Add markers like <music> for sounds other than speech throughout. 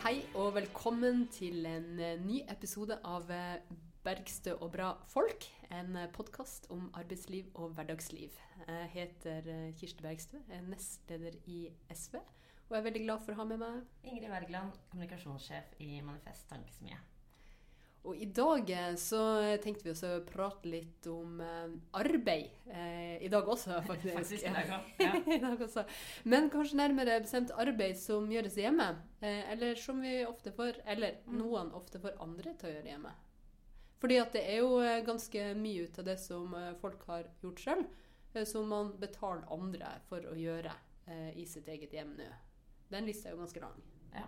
Hei, og velkommen til en eh, ny episode av eh, Bergstø og bra folk. En podkast om arbeidsliv og hverdagsliv. Jeg heter eh, Kirsti Bergstø, er nestleder i SV. Og jeg er veldig glad for å ha med meg Ingrid Wergeland, kommunikasjonssjef i Manifest Tankesmie. Og i dag eh, så tenkte vi også å prate litt om eh, arbeid. Eh, I dag også, <laughs> faktisk. Faktisk i dag Ja. <laughs> I dag også. Men kanskje nærmere bestemt arbeid som gjøres hjemme. Eller som vi ofte får, eller Mm. noen ofte får andre til å gjøre hjemme. Fordi at det er jo ganske mye ut av det som folk har gjort sjøl, som man betaler andre for å gjøre i sitt eget hjem nå. Den lista er jo ganske lang. Ja,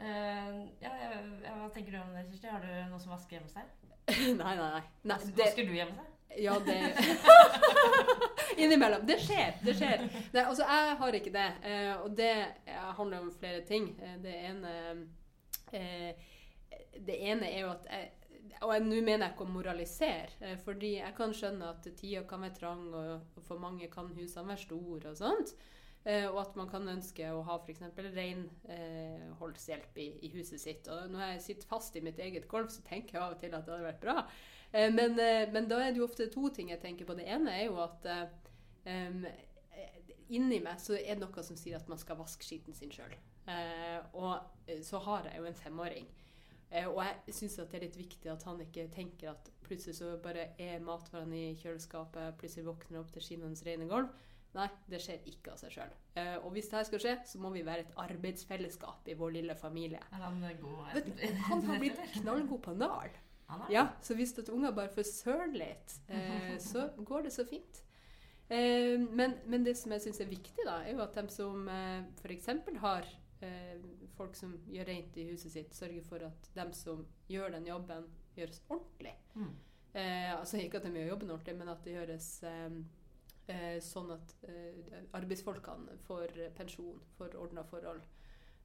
ja, ja, hva tenker du om det, Kirsti? Har du noe som vasker hjemme hos deg? <laughs> nei, nei, nei. nei det, Vasker du hjemme hos deg? Ja, det <laughs> Innimellom. Det skjer. Det skjer. Nei, altså, jeg har ikke det. Eh, og det handler om flere ting. Eh, det ene Det ene er jo at jeg og nå mener jeg ikke å moralisere, fordi jeg kan skjønne at tida kan være trang, og for mange kan husene være store og sånt. Eh, og at man kan ønske å ha f.eks. renholdshjelp i, i huset sitt. Og når jeg sitter fast i mitt eget gulv, så tenker jeg av og til at det hadde vært bra. Eh, men, eh, men da er det jo ofte to ting jeg tenker på. Det ene er jo at eh, eh, inni meg så er det noe som sier at man skal vaske skitten sin sjøl. og eh, så har jeg jo en femåring. Eh, og jeg syns det er litt viktig at han ikke tenker at plutselig så bare er matvarene i kjøleskapet, plutselig våkner opp til skinnende rene gulv. Nei, det skjer ikke av seg sjøl. Eh, og hvis det her skal skje, så må vi være et arbeidsfellesskap i vår lille familie. Han? Vet han har blitt <laughs> knallgod på nal. Ja, så hvis at unger bare får søle litt, eh, så går det så fint. Eh, men, men det som jeg syns er viktig, da, er jo at de som eh, f.eks. har eh, folk som gjør rent i huset sitt, sørger for at de som gjør den jobben, gjøres ordentlig. Mm. Eh, altså ikke at de gjør jobben ordentlig, men at det gjøres sånn at eh, arbeidsfolkene får pensjon, får ordna forhold.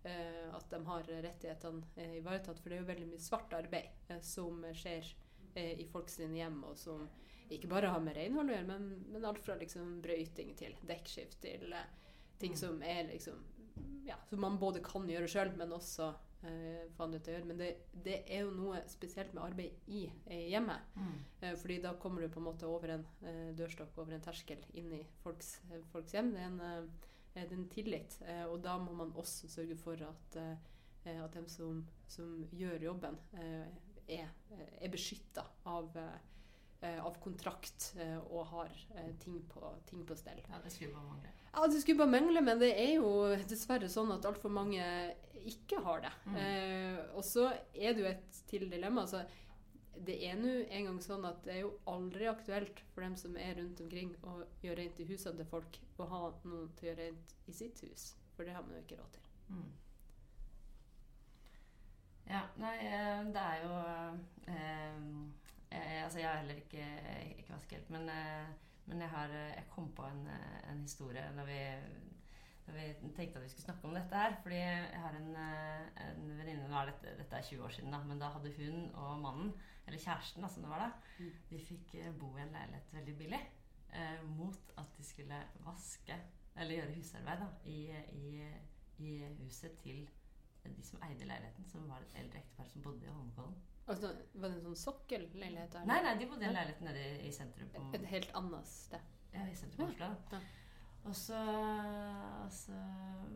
Eh, at de har rettighetene eh, ivaretatt. For det er jo veldig mye svart arbeid eh, som skjer eh, i folk sine hjem, og som ikke bare har med renhold å gjøre, men, men alt fra liksom brøyting til dekkskift til eh, ting Mm. som er liksom ja, som man både kan gjøre sjøl, men også eh, få andre til å gjøre. Men det, det er jo noe spesielt med arbeid i eh, hjemmet. Mm. Eh, fordi da kommer du på en måte over en dørstokk, over en terskel, inn i folks, folks hjem. Det er en, det er en tillit. Og da må man også sørge for at, at dem som, som gjør jobben, er, er beskytta av, av kontrakt og har ting, på, ting på stell. Ja, det skulle bare mangle. Ja, Det skulle bare mangle, men det er jo dessverre sånn at altfor mange ikke har det. Mm. Eh, og så er det jo et til dilemma. Altså, det er nå en gang sånn at det er jo aldri aktuelt for dem som er rundt omkring å gjøre rent i husene til folk, å ha noen til å gjøre rent i sitt hus. For det har man jo ikke råd til. Mm. Ja, nei, eh, det er jo eh, jeg, Altså, jeg har heller ikke, ikke vaskehjelp, men, eh, men jeg, har, eh, jeg kom på en, eh, en historie når vi, når vi tenkte at vi skulle snakke om dette her. Fordi jeg har en, eh, en venninne Nå er dette, dette er 20 år siden, da, men da hadde hun og mannen, eller kjæresten da, som det var da, Mm. de fikk bo i en leilighet veldig billig. Eh, mot at de skulle vaske, eller gjøre husarbeid, da, i, i, i huset til de som eide leiligheten, som var et eldre ektepar som bodde i Holmenkollen. Altså, var det en sånn sokkelleilighet? Nei, nei, de bodde i en leilighet nede i, i sentrum. På, Et helt annet sted. ja, i sentrum på Oslo. Ja. Og så, og så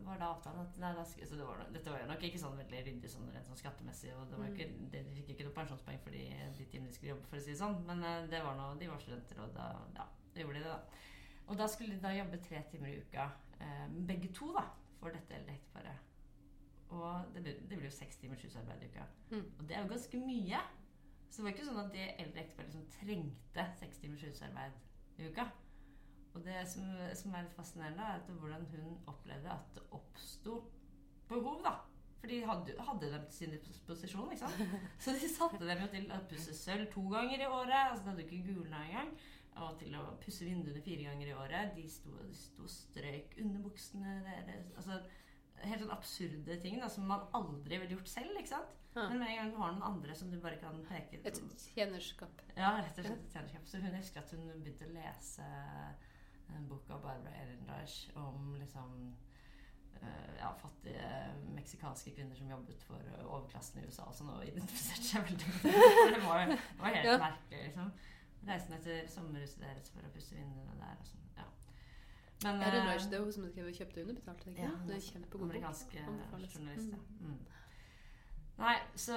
var det avtalen at nei, da, så det var, Dette var jo nok ikke sånn veldig ryddig sånn, rent sånn skattemessig. Og det var ikke, de, de fikk ikke noe pensjonspoeng for de, de timene de skulle jobbe, for å si det sånn. Men eh, det var noe, de var studenter, og da ja, da gjorde de det, da. Og da skulle de da jobbe tre timer i uka, eh, begge to, da, for dette eldre ekteparet. Og det, det blir jo seks timers husarbeid i uka. Mm. Og det er jo ganske mye. Så det var ikke sånn at det eldre ekteparet liksom trengte seks timers husarbeid i uka. Og det som, som er litt fascinerende, er at hvordan hun opplevde at det oppsto behov, da. For de hadde, hadde dem til sin disposisjon, sant. <laughs> Så de satte dem jo til å pusse sølv to ganger i året. Altså de hadde ikke gulna engang. Og til å pusse vinduene fire ganger i året. De sto, de sto og strøk underbuksene deres. Altså helt sånn absurde ting da, som man aldri ville gjort selv, ikke sant. Ja. Men med en gang du har noen andre som du bare kan peke Et tjenerskap. ja, rett og slett et tjenerskap. Så hun husker at hun begynte å lese en bok av Barbara Ehrenreich om liksom eh, ja, fattige meksikanske kvinner som jobbet for eh, overklassen i USA, som nå identifiserte seg veldig med det. <laughs> Det var, det var helt Ja. merkelig, liksom. Reisen etter sommerhuset deres for å pusse vinduene der. Og sånn. Ja. Men ja, det eh, Raj? Det er hun som skrev 'Kjøpte underbetalt'? ikke ja, det er kjempegod bok. Eh, journalist, ja. Mm. Mm. Nei, så,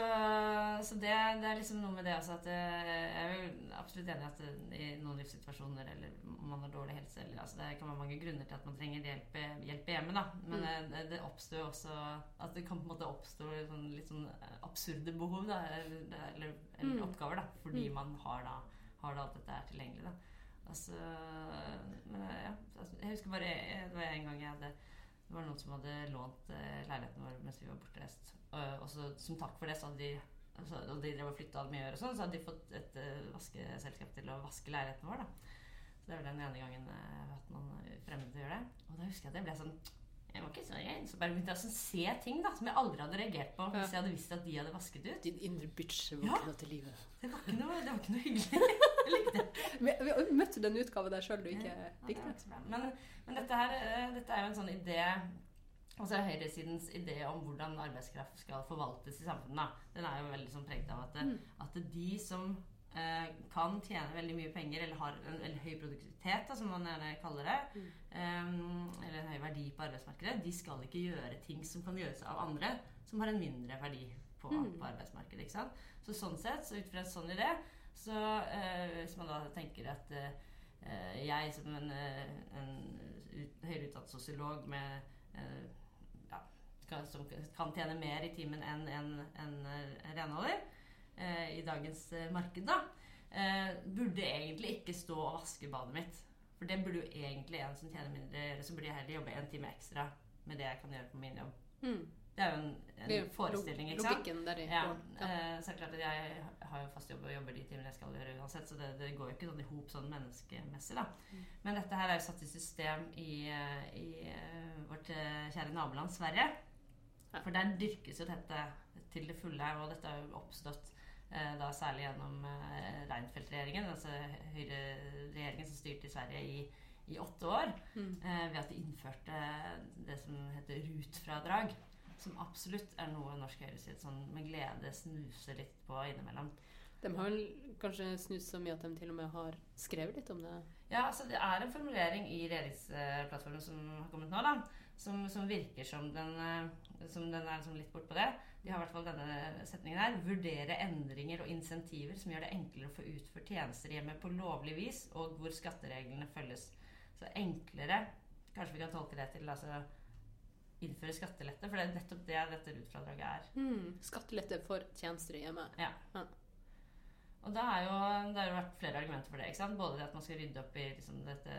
så det, det er liksom noe med det også at eh, Jeg er jo absolutt enig i at i noen livssituasjoner eller om man har dårlig helse eller, altså Det kan være mange grunner til at man trenger hjelp, hjelp hjemme, da. Men Mm. det, det oppstår også At det kan på en måte oppstå sånn, litt sånn absurde behov, da. Eller, eller, Mm. oppgaver, da. Fordi Mm. man har da, har da alt dette her tilgjengelig, da. Altså, eh, ja, altså, jeg husker bare eh, Det var en gang jeg hadde det var noen som hadde lånt eh, leiligheten vår mens vi var bortreist. Og, så, som takk for det, så hadde de altså, og de drev og flytta mye og sånn, så hadde de fått et uh, vaskeselskap til å vaske leiligheten vår. da. Så det vel den ene gangen jeg har hatt noen fremmede til å gjøre det. Og da husker jeg at jeg ble sånn jeg var ikke så redd. Så bare begynte jeg å se ting da, som jeg aldri hadde reagert på hvis jeg hadde visst at de hadde vasket ut. Din indre bitch Ja. til live. Det var ikke noe, det var ikke noe hyggelig. Jeg likte det. Vi, har den utgaven der sjøl du ikke Ja, det. Men, men dette, her, eh, dette er jo en sånn idé Altså høyresidens idé om hvordan arbeidskraft skal forvaltes i samfunnet. Da. Den er jo veldig sånn preget av at, Mm. at de som kan tjene veldig mye penger, eller har en eller høy produktivitet, da, som man gjerne kaller det, Mm. um, eller en høy verdi på arbeidsmarkedet, de skal ikke gjøre ting som kan gjøres av andre som har en mindre verdi på, Mm. på arbeidsmarkedet. Ikke sant? Så sånn sett, så ut fra en sånn idé, så uh, hvis man da tenker at eh, eh, jeg som en, eh, en ut, høyere utdannet sosiolog med uh, ja, skal, som kan tjene mer i timen enn en, en, en renholder eh, i dagens eh, marked, da, eh, burde egentlig ikke stå og vaske badet mitt. For det burde jo egentlig en som tjener mindre, gjøre. Så burde jeg heller jobbe en time ekstra med det jeg kan gjøre på min jobb. Mm. Det er jo en, en forestilling, ikke sant? Logikken der Ja. Ja. eh, så er det klart at jeg har jo fast jobb og jobber de timene jeg skal gjøre uansett, så det, det går jo ikke sånn i hop sånn menneskemessig, da. Mm. Men dette her er jo satt i system i, eh, i eh, vårt eh, kjære naboland Sverige. For der dyrkes jo dette til det fulle, og dette har jo oppstått eh, da særlig gjennom eh, Reinfeldt-regjeringen, altså høyreregjeringen som styrte i Sverige i, i åtte år, Mm. eh, ved at de innførte det som heter RUT-fradrag. Som absolutt er noe norsk høyreside sånn med glede snuser litt på innimellom. De har vel kanskje snust så mye at de til og med har skrevet litt om det. Ja, altså Det er en formulering i regjeringsplattformen som har kommet nå, da, som, som virker som den, eh, som den er liksom litt bortpå det. De har i hvert fall denne setningen her. Vurdere endringer og insentiver som gjør det enklere å få utført tjenester i hjemmet på lovlig vis, og hvor skattereglene følges. Så enklere Kanskje vi kan tolke det til altså innføre skattelette, for det er nettopp det dette RUT-fradraget er. Mm. Skattelette for tjenester i hjemmet. Og da er jo, det har jo vært flere argumenter for det. ikke sant? Både det at man skal rydde opp i liksom, dette,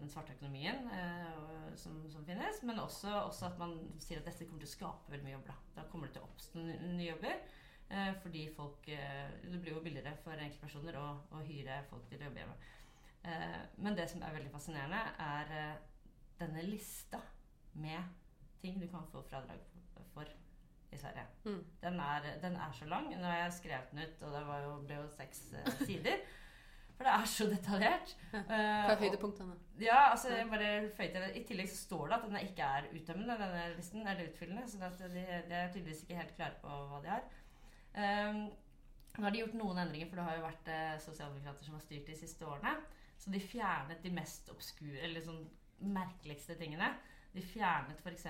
den svarte økonomien eh, som, som finnes, men også, også at man sier at dette kommer til å skape veldig mye jobber. Da, da kommer det til å oppstå nye jobber. Eh, fordi folk eh, Det blir jo billigere for enkeltpersoner å, å hyre folk til å jobbe hjemme. Eh, men det som er veldig fascinerende, er eh, denne lista med ting du kan få fradrag for i Sverige. Mm. Den er, den er så lang. Nå har jeg skrevet den ut, og det var jo, ble jo seks uh, sider. For det er så detaljert. Ja. Eh, Hva er og- høydepunktene? ja, altså. I tillegg så står det at den ikke er uttømmende, denne listen, eller utfyllende. Så de, de er tydeligvis ikke helt klare på hva de har. Um, nå har de gjort noen endringer, for det har jo vært eh, sosialdemokrater som har styrt de siste årene. Så de fjernet de mest obskure, eller sånn merkeligste tingene. De fjernet f.eks.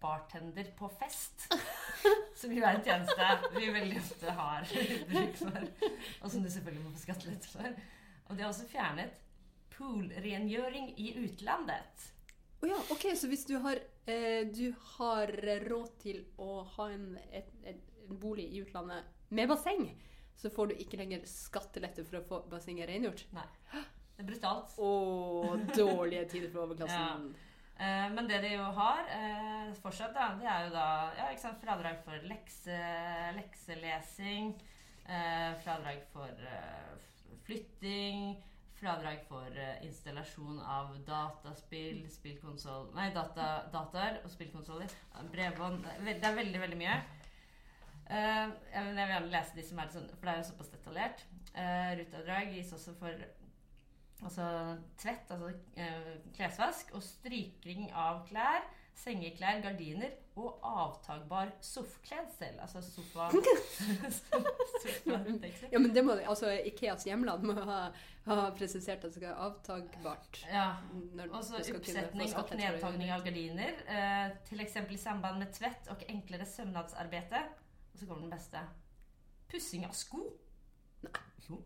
bartender på fest. <laughs> Som jo er en tjeneste vi veldig ofte har <laughs> bruk for. Og som du selvfølgelig må få skattelette for. Og de har også fjernet poolrengjøring i utlandet. Å ja, ok, så hvis du har, eh, du har råd til å ha en, et, et, en bolig i utlandet med basseng, så får du ikke lenger skattelette for å få bassenget rengjort. Det er brutalt. Å, dårlige tider for overklassen. Eh, men det de jo har eh, fortsatt, da, det er jo da ja, ikke sant, fradrag for lekse, lekselesing, eh, fradrag for eh, flytting, fradrag for eh, installasjon av dataspill, spillkonsoll Nei, data, dataer og spillkonsoller. Bredbånd Det er veldig, veldig mye. Eh, jeg vil gjerne lese de som er sånn, for det er jo såpass detaljert. Rutavdrag gis også for altså tvett, altså eh, klesvask, og stryking av klær sengeklær, gardiner og avtagbar soffkledsel. Altså sofa... <laughs> sofa Ja, men det må altså Ikeas hjemland må ha, ha presisert at det skal være avtagbart. Ja. Og så oppsetning og knedtagning nedtagning av gardiner. Eh, til eksempel i samband med tvett og enklere søvnadsarbeide. Og så kommer den beste. Pussing av sko. Nei. Jo,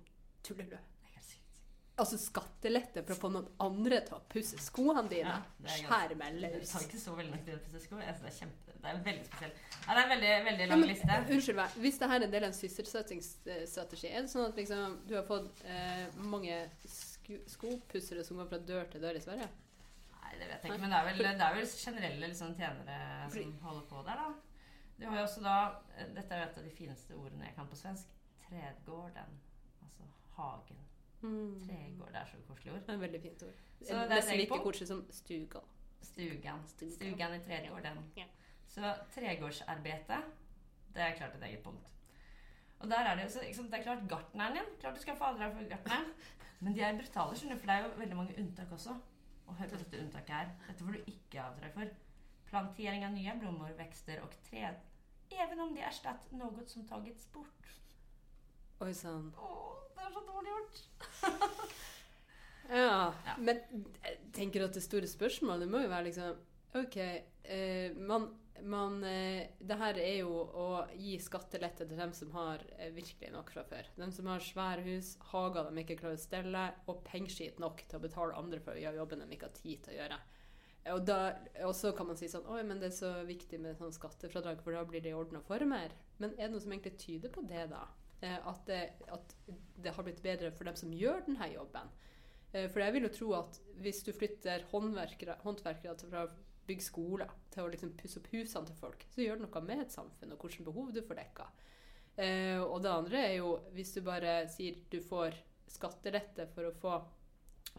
Tuller du? det er helt sykt. Altså skattelette for å få noen andre til å pusse skoene dine? Ja, Skjær meg Det tar ikke så veldig lang tid å pusse sko. Det er kjempe... Det er veldig spesielt. Ja, det er en veldig, veldig Ja, lang men, liste. unnskyld meg. Hvis dette er en del av en sysselsettingsstrategi, er det sånn at liksom, du har fått eh, mange sko skopussere som går fra dør til dør i Sverige? Nei, det vet jeg ikke. Men det er vel, det er vel generelle liksom, tjenere som holder på der, da. Du har jo også da Dette er et av de fineste ordene jeg kan på svensk. Trädgården. Altså hagen. Trädgård. Det er så koselig ord. Det er veldig fint ord. Så det er like koselig som stuga. Stugan. Stugan. Stugan i trädgården. Ja. Så tregårdsarbeidet, det er klart et eget punkt. Og der er det jo så, ikke det er klart gartneren din. Klart du skal få avdrag for gartneren. <laughs> Men de er brutale, skjønner du, for det er jo veldig mange unntak også. Og hør på dette unntaket her. Dette får du ikke avdrag for. Plantering av nye blommor, vekster og tre, even om de erstatter noe som tagits bort. Oi sann. Det er så dårlig gjort. <laughs> Ja, Ja. men jeg tenker at det store spørsmålet må jo være liksom OK, eh, man, man eh, Det her er jo å gi skattelette til dem som har eh, virkelig nok fra før. De som har svære hus, hager de ikke klarer å stelle, og pengeskit nok til å betale andre for å gjøre jobben de ikke har tid til å gjøre. Og, da, og så kan man si sånn Oi, men det er så viktig med sånn skattefradrag, for da blir det i orden og former. Men er det noe som egentlig tyder på det, da? Eh, At det, at det har blitt bedre for dem som gjør denne jobben? Eh, For jeg vil jo tro at hvis du flytter håndverkere, håndverkere til å bygge skoler til å liksom pusse opp husene til folk, så gjør det noe med et samfunn og hvilke behov du får dekka. Eh, og det andre er jo hvis du bare sier du får skattelette for å få,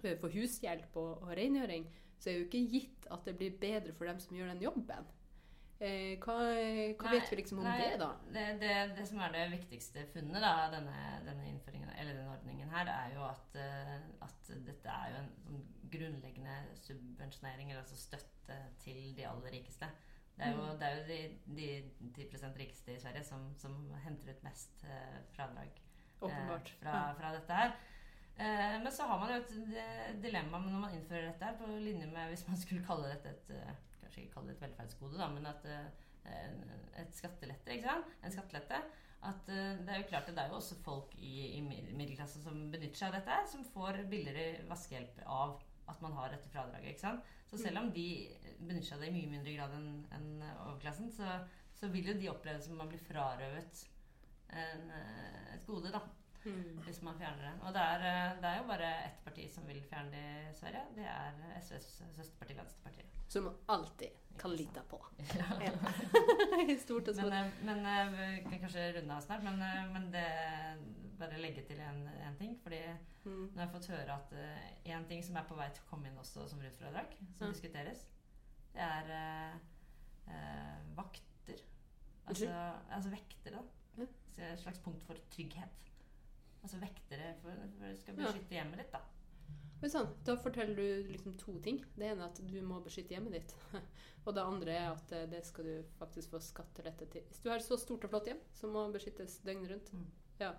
for hushjelp og, og rengjøring, så er jo ikke gitt at det blir bedre for dem som gjør den jobben. Eh, hva hva Nei, vet vi liksom om nei, det, da? Det, det, det som er det viktigste funnet av denne, denne denne ordningen her, er jo at, eh, at dette er jo en sånn grunnleggende subvensjonering, eller altså støtte til de aller rikeste. Det er jo, Mm. det er jo de, de 10 rikeste i Sverige som, som henter ut mest eh, fradrag eh, fra, fra dette her. Eh, men så har man jo et dilemma når man innfører dette her, på linje med hvis man skulle kalle dette et eh, Kanskje ikke kalle det et velferdsgode, da, men at eh, et skattelette, ikke sant? En skattelette. At eh, det er jo klart at det er jo også folk i, i middelklassen som benytter seg av dette, som får billigere vaskehjelp av at man har dette fradraget. ikke sant? Så selv om de benytter seg av det i mye mindre grad enn en overklassen, så, så vil jo de oppleve som om man blir frarøvet en, eh, et gode, da Mm. hvis man fjerner den. Og det er, eh, det er jo bare ett parti som vil fjerne det i Sverige. Det er SVs søsterparti Venstrepartiet. Som man alltid kan lite på. <laughs> Ja. <laughs> I stort og Men, smått. eh, men eh, vi kan kanskje runde av snart. Men, men det bare legge til en, en ting. Fordi Mm. nå har jeg fått høre at én ting som er på vei til å komme inn også som rutfradrag, som mm. diskuteres, det er uh, uh, vakter. Altså, altså vektere, da. Ja. Et slags punkt for trygghet. Altså vektere for, for skal Ja. beskytte hjemmet ditt, da. Men sånn, da forteller du liksom to ting. Det ene er at du må beskytte hjemmet ditt. <laughs> Og det andre er at eh, det skal du faktisk få skattelette til. Hvis du har et så stort og flott hjem som må beskyttes døgnet rundt. Mm. Ja.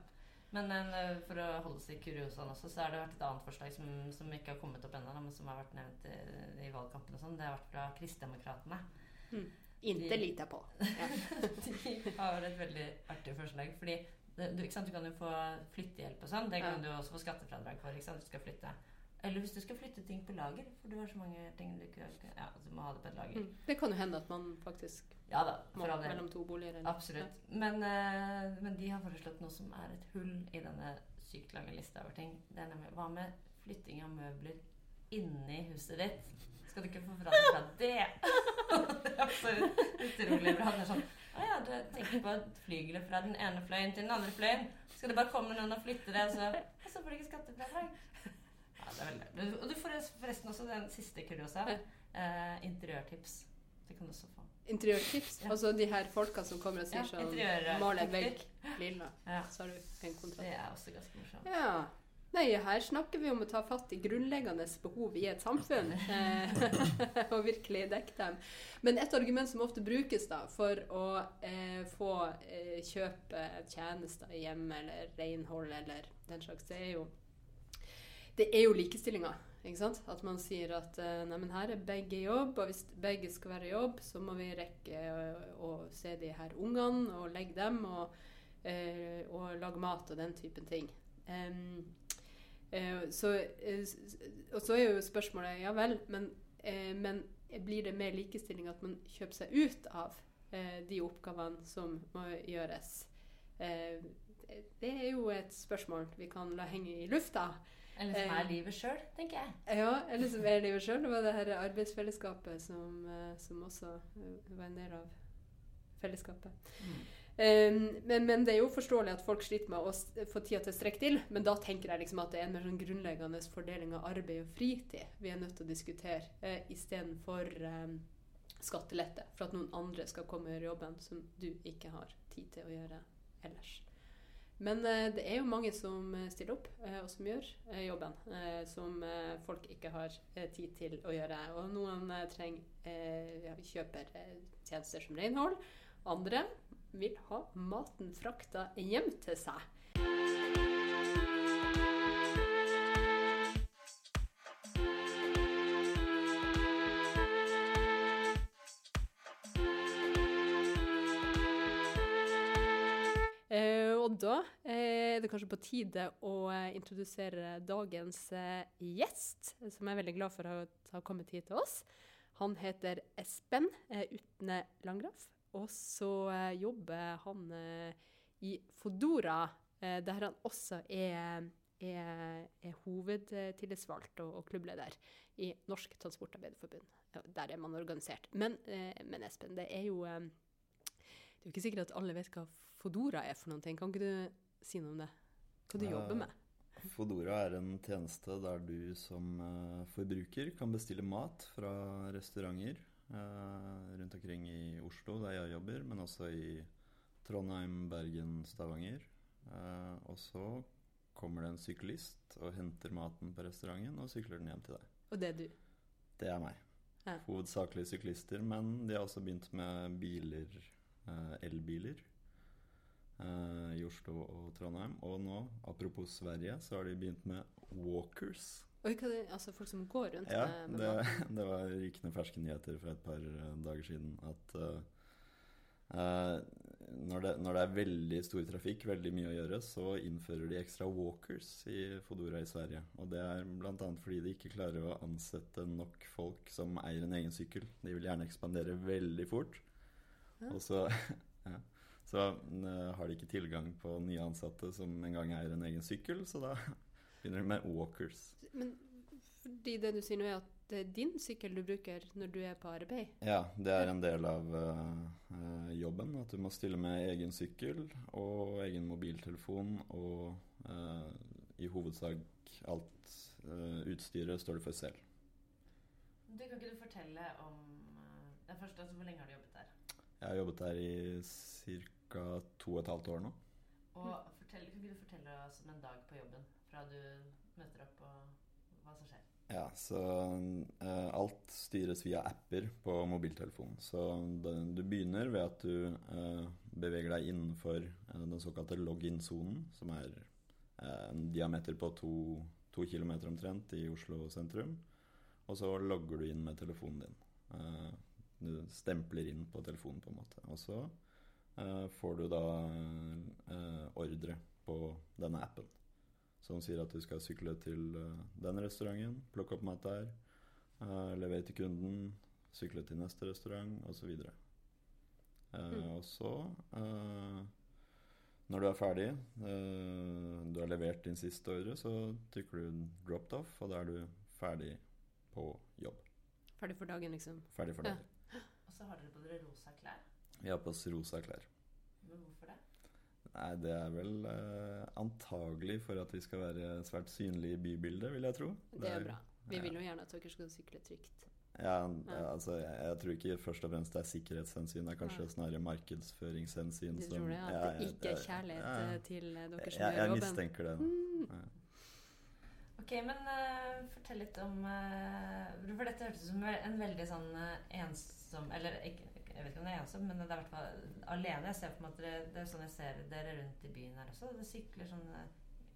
Men en, for å holde seg kuriosaen også, så har det vært et annet forslag som, som ikke har kommet opp ennå, men som har vært nevnt i, i valgkampen og sånn. Det har vært fra Kristdemokraterna. Inte lite på. <laughs> Ja. De har et veldig artig forslag. Fordi det, du, du kan jo få flyttehjelp og sånn. Det kan Ja. du også få skattefradrag for. ikke sant, du skal flytte. Eller hvis du skal flytte ting på lager. For du har så mange ting du ikke Ja, du må ha det på et lager. Mm. Det kan jo hende at man faktisk Ja da, må mellom to boliger. eller- Absolutt. Men, uh, men de har foreslått noe som er et hull i denne sykt lange lista over ting. Det nemlig Hva med flytting av møbler inni huset ditt? Skal du ikke få fradrag fra det? <laughs> det er absolutt utrolig bra. Det er sånn Å ja, du tenker på flygelet fra den ene fløyen til den andre fløyen. Skal det bare komme noen og flytte det, og så, og så får du ikke skattefradrag? Ja, det er veldig Og du får forresten også den siste kuriosa. Eh, interiørtips. Det kan du også få. Interiørtips. Ja. Altså de her folka som kommer og sier Ja, sånn Mal en vegg lilla, Ja. så har du en kontrakt. Det er også ganske morsomt. Ja. Nei, her snakker vi om å ta fatt i grunnleggende behov i et samfunn. eh, <laughs> og virkelig dekke dem. Men et argument som ofte brukes da for å eh, få eh, kjøpe tjenester i hjemmet eller renhold eller den slags, det er jo det er jo likestillinga. At man sier at eh, nei, men her er begge i jobb, og hvis begge skal være i jobb, så må vi rekke å, å se de her ungene og legge dem og, eh, og lage mat og den typen ting. Eh, så, eh, s- s- og så er jo spørsmålet ja vel, men, eh, men blir det mer likestilling at man kjøper seg ut av eh, de oppgavene som må gjøres? Eh, det er jo et spørsmål vi kan la henge i lufta. Eller som Eh. er livet sjøl, tenker jeg. Ja, eller som er livet sjøl. Det var det her arbeidsfellesskapet som, eh, som også eh, var en del av fellesskapet. Um, men, men det er jo forståelig at folk sliter med å få tida til å strekke til. Men da tenker jeg liksom at det er en mer sånn grunnleggende fordeling av arbeid og fritid vi er nødt til å diskutere, eh, istedenfor eh, skattelette. For at noen andre skal komme og gjøre jobben som du ikke har tid til å gjøre ellers. Men eh, det er jo mange som eh, stiller opp, eh, og som gjør eh, jobben. eh, som folk ikke har tid til å gjøre. Og noen trenger kjøper tjenester som renhold. Andre vil ha maten frakta hjem til seg. Eh, og da eh, er det kanskje på tide å eh, introdusere dagens gjest, som jeg er veldig glad for at har kommet hit til oss. Han heter Espen Utne Langgraff, og så eh, jobber han eh, i Fodora, eh, der han også er, er, er hovedtillitsvalgt og, og klubbleder i Norsk Transportarbeiderforbund. Der er man organisert. Men, men Espen, det er jo det er jo ikke sikkert at alle vet hva Fodora er for noen ting. Kan ikke du si noe om det? Hva du jobber med? Fodora er en tjeneste der du som forbruker kan bestille mat fra restauranter rundt omkring i Oslo, der jeg jobber, men også i Trondheim, Bergen, Stavanger. Eh, og så kommer det en syklist og henter maten på restauranten og sykler den hjem til deg. Og det er du. Det er meg. Ja. Hovedsakelig syklister, men de har også begynt med biler, eh, elbiler, eh, i Oslo og Trondheim. Og nå, apropos Sverige, så har de begynt med walkers. Oi, hva det? Altså folk som går rundt Ja, med, med det, <laughs> det var rykende ferske nyheter for et par eh, dager siden at uh, når, det, når det er veldig stor trafikk, veldig mye å gjøre, så innfører de ekstra walkers i Fodora i Sverige. Og det er bl.a. fordi de ikke klarer å ansette nok folk som eier en egen sykkel. De vil gjerne ekspandere veldig fort. Ja. Og så, <laughs> ja, så uh, har de ikke tilgang på nye ansatte som engang eier en egen sykkel, så da begynner med walkers. Men fordi det du sier nå, er at det er din sykkel du bruker når du er på arbeid? Ja, det er en del av eh, eh, jobben. At du må stille med egen sykkel og egen mobiltelefon. Og uh, i hovedsak alt uh, utstyret står du for selv. Du, kan ikke du fortelle om det første, altså, Hvor lenge har du jobbet der? Jeg har jobbet der i ca. to og et halvt år nå. Og fortell, kan ikke du fortelle oss om en dag på jobben? Fra du møter opp, og hva som skjer? Ja, så uh, alt styres via apper på mobiltelefonen. Så det, du begynner ved at du uh, beveger deg innenfor uh, den såkalte login-sonen, som er en diameter på to, to kilometer omtrent i Oslo sentrum. Og så logger du inn med telefonen din. Du stempler inn på telefonen, på en måte. Og så får du da ordre på denne appen som sier at du skal sykle til eh, den restauranten, plukke opp mat der, eh, levere til kunden, sykle til neste restaurant osv. Uh, Mm. Og så, eh, når du er ferdig, eh, du har levert din siste ordre, så trykker du 'dropped off', og da er du ferdig på jobb. Ferdig for dagen, liksom? Ferdig for Ja. dagen. Og så har dere på dere rosa klær. Vi har på oss rosa klær. Men hvorfor det? Nei, det er vel eh, antagelig for at vi skal være svært synlige i bybildet, vil jeg tro. Det er bra. Vi ja. vil jo gjerne at dere skal sykle trygt. Ja, Ja. altså jeg, jeg tror ikke først og fremst det er sikkerhetshensyn, det er kanskje ja. snarere markedsføringshensyn. Du tror det? At ja, det ikke er kjærlighet ja. eh, til dere som gjør jobben? jeg mistenker det. Mm. Ja. Ok, men uh, fortell litt om uh, For dette hørtes ut som en veldig sånn uh, ensom Eller ikke, jeg vet ikke om det er ensom, men det er i hvert fall alene. Jeg ser for meg at dere, det er sånn jeg ser dere rundt i byen her også. Det sykler sånne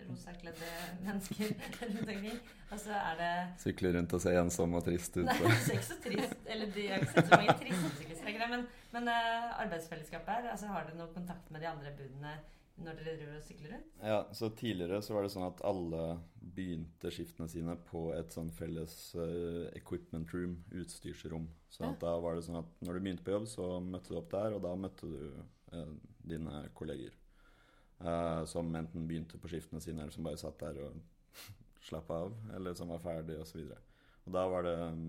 rosakledde <laughs> mennesker rundt omkring. Og så er det Sykler rundt og ser ensom og trist ut. Nei, <laughs> det er ikke så trist. Eller de har ikke sett så mange triste syklister, men, men eh, arbeidsfellesskapet her, altså har du noe kontakt med de andre budene når dere driver og sykler rundt? Ja, så Tidligere så var det sånn at alle begynte skiftene sine på et sånn felles uh, equipment room, utstyrsrom. Så at da var det sånn at når du begynte på jobb, så møtte du opp der, og da møtte du uh, dine kolleger. Uh, som enten begynte på skiftene sine, eller som bare satt der og <laughs> slappa av, eller som var ferdig, osv. Og, og da var det um,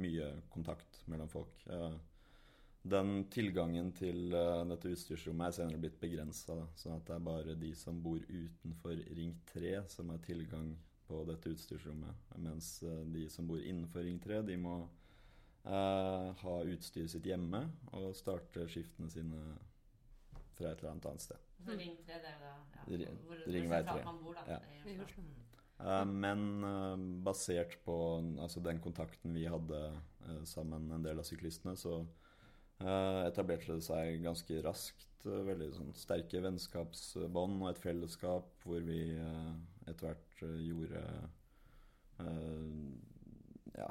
mye kontakt mellom folk. Eh, den tilgangen til eh, dette utstyrsrommet er senere blitt begrensa, sånn at det er bare de som bor utenfor Ring 3 som har tilgang på dette utstyrsrommet. Mens eh, de som bor innenfor Ring 3, de må eh, ha utstyret sitt hjemme og starte skiftene sine fra et eller annet annet sted. Så Ring 3, det er jo da ja, Ring- hvor, Ringvei 3. man bor, da. Ja. i Oslo. Eh, men basert på altså den kontakten vi hadde eh, sammen en del av syklistene, så etablerte det seg ganske raskt eh, veldig sånn sterke vennskapsbånd og et fellesskap hvor vi eh, etter hvert eh, gjorde eh, ja,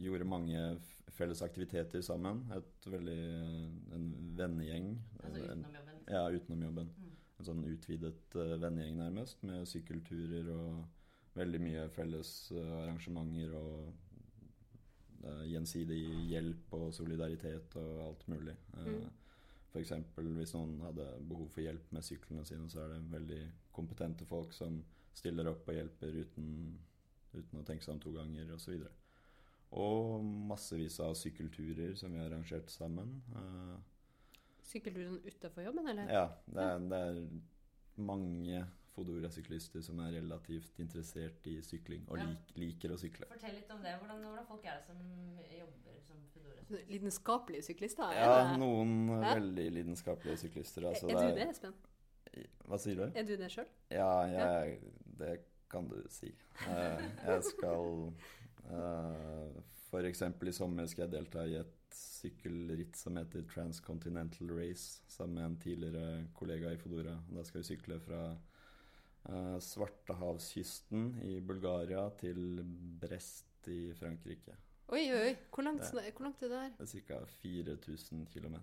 gjorde mange felles aktiviteter sammen. Et veldig eh, en vennegjeng. Altså utenom jobben? ja, utenom jobben. Mm. En sånn utvidet vennegjeng nærmest, med sykkelturer og veldig mye felles eh, arrangementer og eh, gjensidig hjelp og solidaritet og alt mulig. Uh, Mm. Eksempel hvis noen hadde behov for hjelp med syklene sine, så er det veldig kompetente folk som stiller opp og hjelper uten, uten å tenke seg om to ganger osv. Og, og massevis av sykkelturer som vi har arrangert sammen. Uh, Sykkelturen utafor jobben, eller? ja, det er, det er mange Fodora-syklister som er relativt interessert i sykling og Ja. lik, liker å sykle. Fortell litt om det. Hvordan, hvordan folk er det som jobber som Fodora-syklister? Lidenskapelige syklister? Ja, er det- noen Hæ? veldig lidenskapelige syklister. Altså, er du det, Espen? Hva sier du? Er du det sjøl? Ja, jeg, det kan du si. Eh, jeg skal F.eks. For eksempel i sommer skal jeg delta i et sykkelritt som heter Transcontinental Race, sammen med en tidligere kollega i Fodora. Da skal vi sykle fra eh, Svartehavskysten i Bulgaria til Brest i Frankrike. Oi, oi, oi. Hvor langt, Det- hvor langt er det der? Det er ca. 4000 km.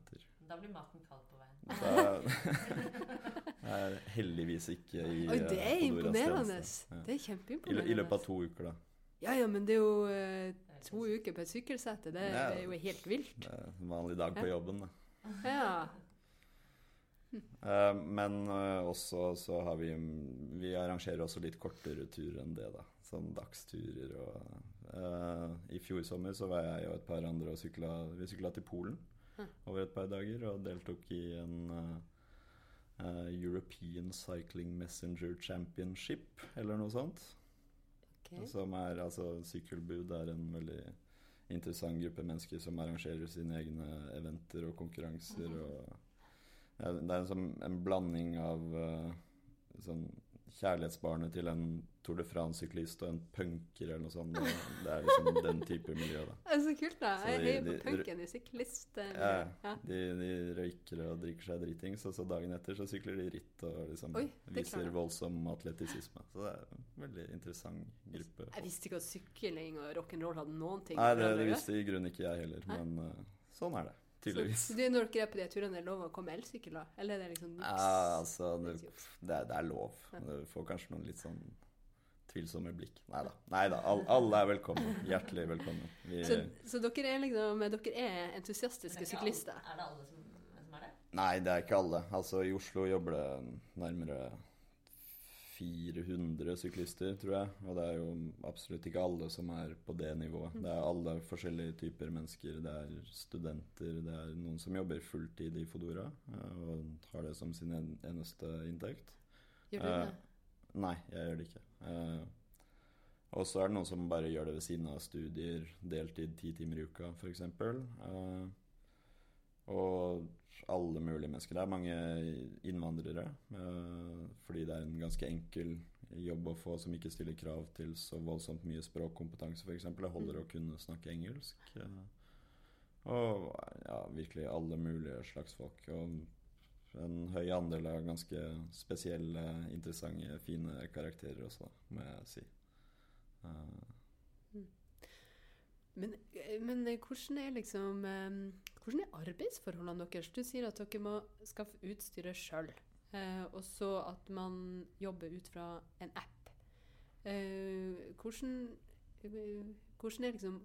Da blir maten kald på veien. <laughs> Det er heldigvis ikke i Oi, det er eh, imponerende. Ja. Det er I, kjempeimponerende. I løpet av to uker, da. Ja, ja, men det er jo eh, to uker på et sykkelsete. Det Ja. er jo helt vilt. Det er en vanlig dag på jobben, da. Ja. <laughs> Eh, men eh, også så har vi Vi arrangerer også litt kortere turer enn det, da. Sånn dagsturer og uh, I fjor sommer så var jeg og et par andre og sykla Vi sykla til Polen over et par dager og deltok i en uh, European Cycling Messenger Championship, eller noe sånt. Okay. Som er altså Sykkelbud er en veldig interessant gruppe mennesker som arrangerer sine egne eventer og konkurranser. Og er en, sånn, en blanding av eh, sånn kjærlighetsbarnet til en Tour de France-syklist og en punker eller noe sånt. Det, <laughs> det er liksom den type miljø, da. Det er så kult, da. Så Jeg heier på punken i syklist. eh, Ja, ja. de, de røyker og drikker seg dritings, og så dagen etter så sykler de ritt og liksom Oi, viser voldsom atletisisme. Så det er en veldig interessant gruppe. Jeg visste ikke at sykling og rock'n'roll hadde noen ting Nei, det, det visste i grunnen ikke jeg heller, men eh, sånn er det. Tydeligvis. Så, så du, når dere er på de turene, er det lov å komme elsykkel, da? Eller er det liksom niks? Ja, altså, det, det, er, det er lov. Ja. Du får kanskje noen litt sånn tvilsomme blikk. Nei da. Nei. All, alle er velkomne. Hjertelig velkommen. Vi, Så, så dere er liksom Dere er entusiastiske er syklister? alle- Er det alle som, som er det? Nei, det er ikke alle. Altså, I Oslo jobber det nærmere 400 syklister, tror jeg. Og det er jo absolutt ikke alle som er på det nivået. Det er alle forskjellige typer mennesker. Det er studenter, det er noen som jobber fulltid i Fodora eh, og har det som sin eneste inntekt. Gjør du Eh, det? Nei, jeg gjør det ikke. Eh, og så er det noen som bare gjør det ved siden av studier, deltid ti timer i uka f.eks. Uh, Og alle mulige mennesker. Det er mange innvandrere. eh, fordi det er en ganske enkel jobb å få som ikke stiller krav til så voldsomt mye språkkompetanse, f.eks. Det holder Mm. å kunne snakke engelsk. eh. og ja, virkelig alle mulige slags folk. Og en høy andel av ganske spesielle, interessante, fine karakterer også, må jeg si. Eh, Men, men eh, hvordan er liksom eh, Hvordan er arbeidsforholdene deres? Du sier at dere må skaffe utstyret sjøl. Eh, og så at man jobber ut fra en app. Hvordan, hvordan er liksom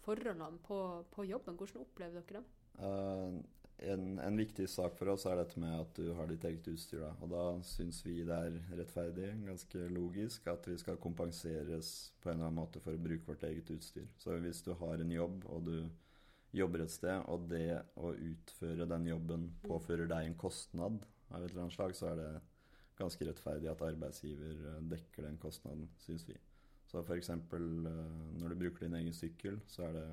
forholdene på, på jobben? Hvordan opplever dere dem? Eh, en, en viktig sak for oss er dette med at du har ditt eget utstyr. Da. Og da syns vi det er rettferdig, ganske logisk, at vi skal kompenseres på en eller annen måte for å bruke vårt eget utstyr. Så hvis du har en jobb, og du jobber et sted, og det å utføre den jobben påfører deg en kostnad av et eller annet slag, så er det ganske rettferdig at arbeidsgiver eh, dekker den kostnaden, syns vi. Så f.eks. når du bruker din egen sykkel, så er det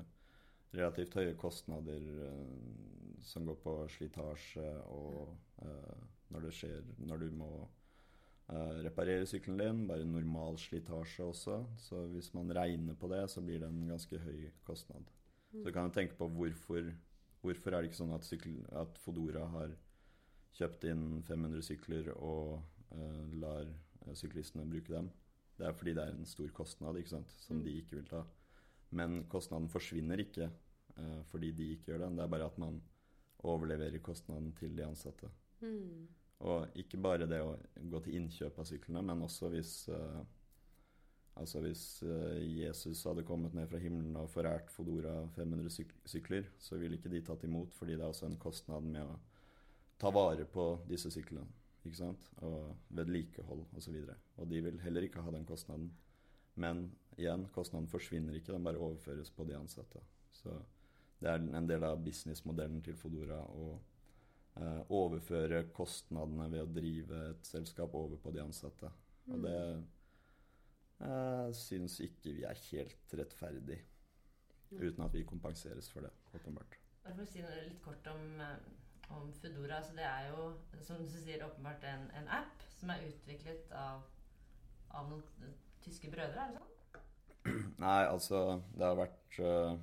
relativt høye kostnader uh, som går på slitasje og uh, når det skjer Når du må uh, reparere sykkelen din, bare normal slitasje også. Så hvis man regner på det, så blir det en ganske høy kostnad. Så kan du tenke på hvorfor Hvorfor er det ikke sånn at, sykkel, at Fodora har kjøpt inn 500 sykler og lar syklistene bruke dem? Det er fordi det er en stor kostnad ikke sant? som Mm. de ikke vil ta. Men kostnaden forsvinner ikke uh, fordi de ikke gjør det. Det er bare at man overleverer kostnaden til de ansatte. Mm. Og ikke bare det å gå til innkjøp av syklene, men også hvis uh, Altså hvis eh, Jesus hadde kommet ned fra himmelen og forært Fodora 500 syk sykler, så ville ikke de tatt imot, fordi det er også en kostnad med å ta vare på disse syklene. Ikke sant? Og vedlikehold osv. Og, så og de vil heller ikke ha den kostnaden. Men igjen, kostnaden forsvinner ikke, den bare overføres på de ansatte. Så det er en del av businessmodellen til Fodora å eh, overføre kostnadene ved å drive et selskap over på de ansatte. Og det eh, syns ikke vi er helt rettferdig. Uten at vi kompenseres for det, åpenbart. Bare for å si noe litt kort om, eh, om Foodora. Så det er jo, som du sier, åpenbart en, en app som er utviklet av, av noen tyske brødre, er det sånn? Nei, altså Det har vært øh,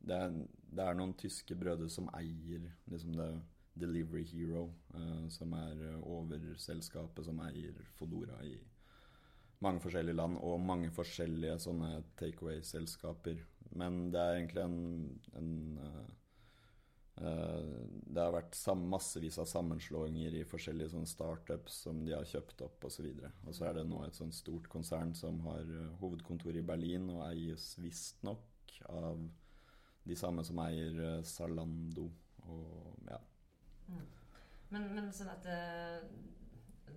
det, er, det er noen tyske brødre som eier liksom det Delivery Hero, øh, som er øh, overselskapet som eier Fodora i mange forskjellige land, og mange forskjellige sånne takeaway-selskaper. Men det er egentlig en, en Det har vært massevis av sammenslåinger i forskjellige sånne startups som de har kjøpt opp osv. Og, så og så er det nå et sånt stort konsern som har øh, hovedkontor i Berlin og eies visstnok av de samme som eier øh, Zalando og ja. Mm. Men, men sånn at eh,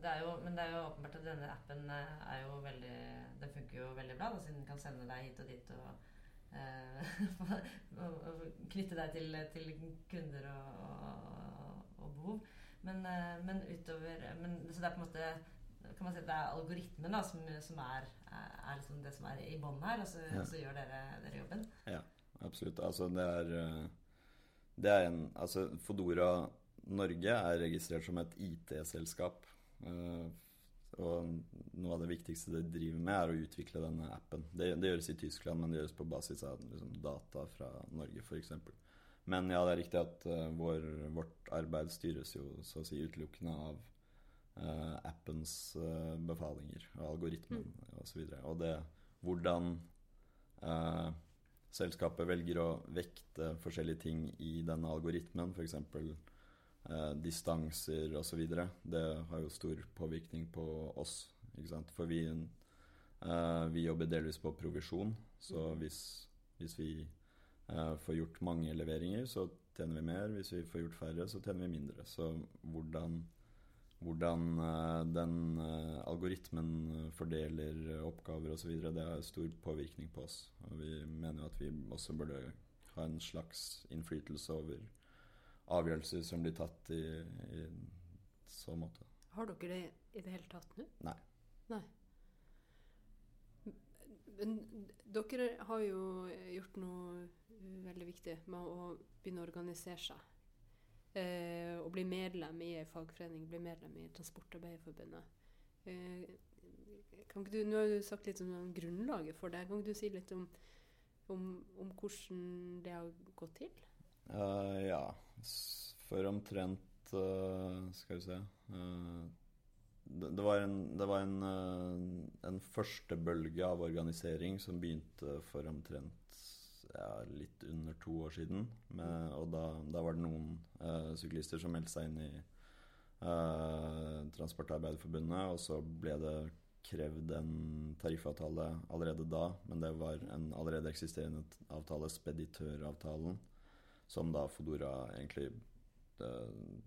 det er jo, Men det er jo åpenbart at denne appen eh, er jo veldig Den funker jo veldig bra, da, siden den kan sende deg hit og dit eh, og <laughs> knytte deg til, til kunder og, og, og behov. Men, eh, men utover men, Så det er på en måte kan man si at det er algoritmen da, som, som er, er, liksom det som er i bånn her, og så, Ja. så gjør dere, dere jobben. Absolutt. Altså, det er øh, Det er en Altså, Fodora Norge er registrert som et IT-selskap. Og noe av det viktigste de driver med, er å utvikle denne appen. Det, det gjøres i Tyskland, men det gjøres på basis av liksom, data fra Norge, f.eks. Men ja, det er riktig at uh, vår, vårt arbeid styres jo så å si utelukkende av uh, appens uh, befalinger og algoritmen osv. Og, og det hvordan selskapet velger å vekte forskjellige ting i denne algoritmen, f.eks. Eh, distanser osv., det har jo stor påvirkning på oss. Ikke sant? For vi, eh, vi jobber delvis på provisjon, så hvis, hvis vi eh, får gjort mange leveringer, så tjener vi mer. Hvis vi får gjort færre, så tjener vi mindre. Så hvordan, hvordan eh, den algoritmen fordeler oppgaver osv., det har stor påvirkning på oss. Og vi mener jo at vi også burde ha en slags innflytelse over avgjørelser som blir tatt i, i så måte. Har dere det i det hele tatt nå? Nei. Nei. Men dere har jo gjort noe veldig viktig med å begynne å organisere seg eh, å bli medlem i ei fagforening, bli medlem i Transportarbeiderforbundet. Eh, kan ikke du, Nå har du sagt litt om grunnlaget for det. Kan ikke du si litt om, om, om hvordan det har gått til? Eh, ja, for omtrent uh, Skal vi se uh, det, var, en, det var en, en første bølge av organisering som begynte for omtrent ja, litt under to år siden. Med, og da, da var det noen syklister som meldte seg inn i Transportarbeiderforbundet, og så ble det krevd en tariffavtale allerede da, men det var en allerede eksisterende avtale, speditøravtalen, som da Fodora egentlig eh,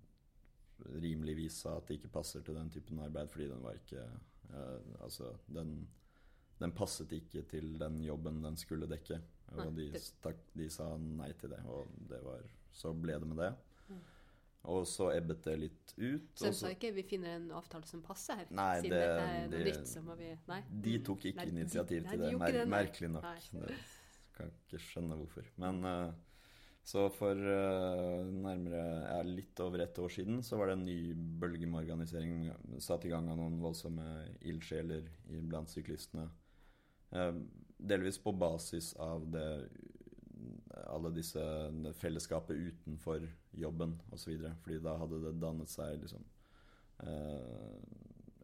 rimeligvis sa at det ikke passer til den typen arbeid, fordi den var ikke eh, Altså, den, den passet ikke til den jobben den skulle dekke. Og de, det- stakk, de sa nei til det, og det var, så ble det med det. Mm. Og så ebbet det litt ut. Så de sa ikke vi finner en avtale som passer her? Nei, Siden det- dette er noe de, nytt, så må vi Nei? De tok ikke Nei, initiativ de, til nei, det, mer det, merkelig nok. Nei. Det kan ikke skjønne hvorfor. Men eh, så for uh, nærmere ja, litt over ett år siden så var det en ny bølge med organisering satt i gang av noen voldsomme ildsjeler blant syklistene. Uh, delvis på basis av det alle disse fellesskapet utenfor jobben osv. Fordi da hadde det dannet seg liksom eh,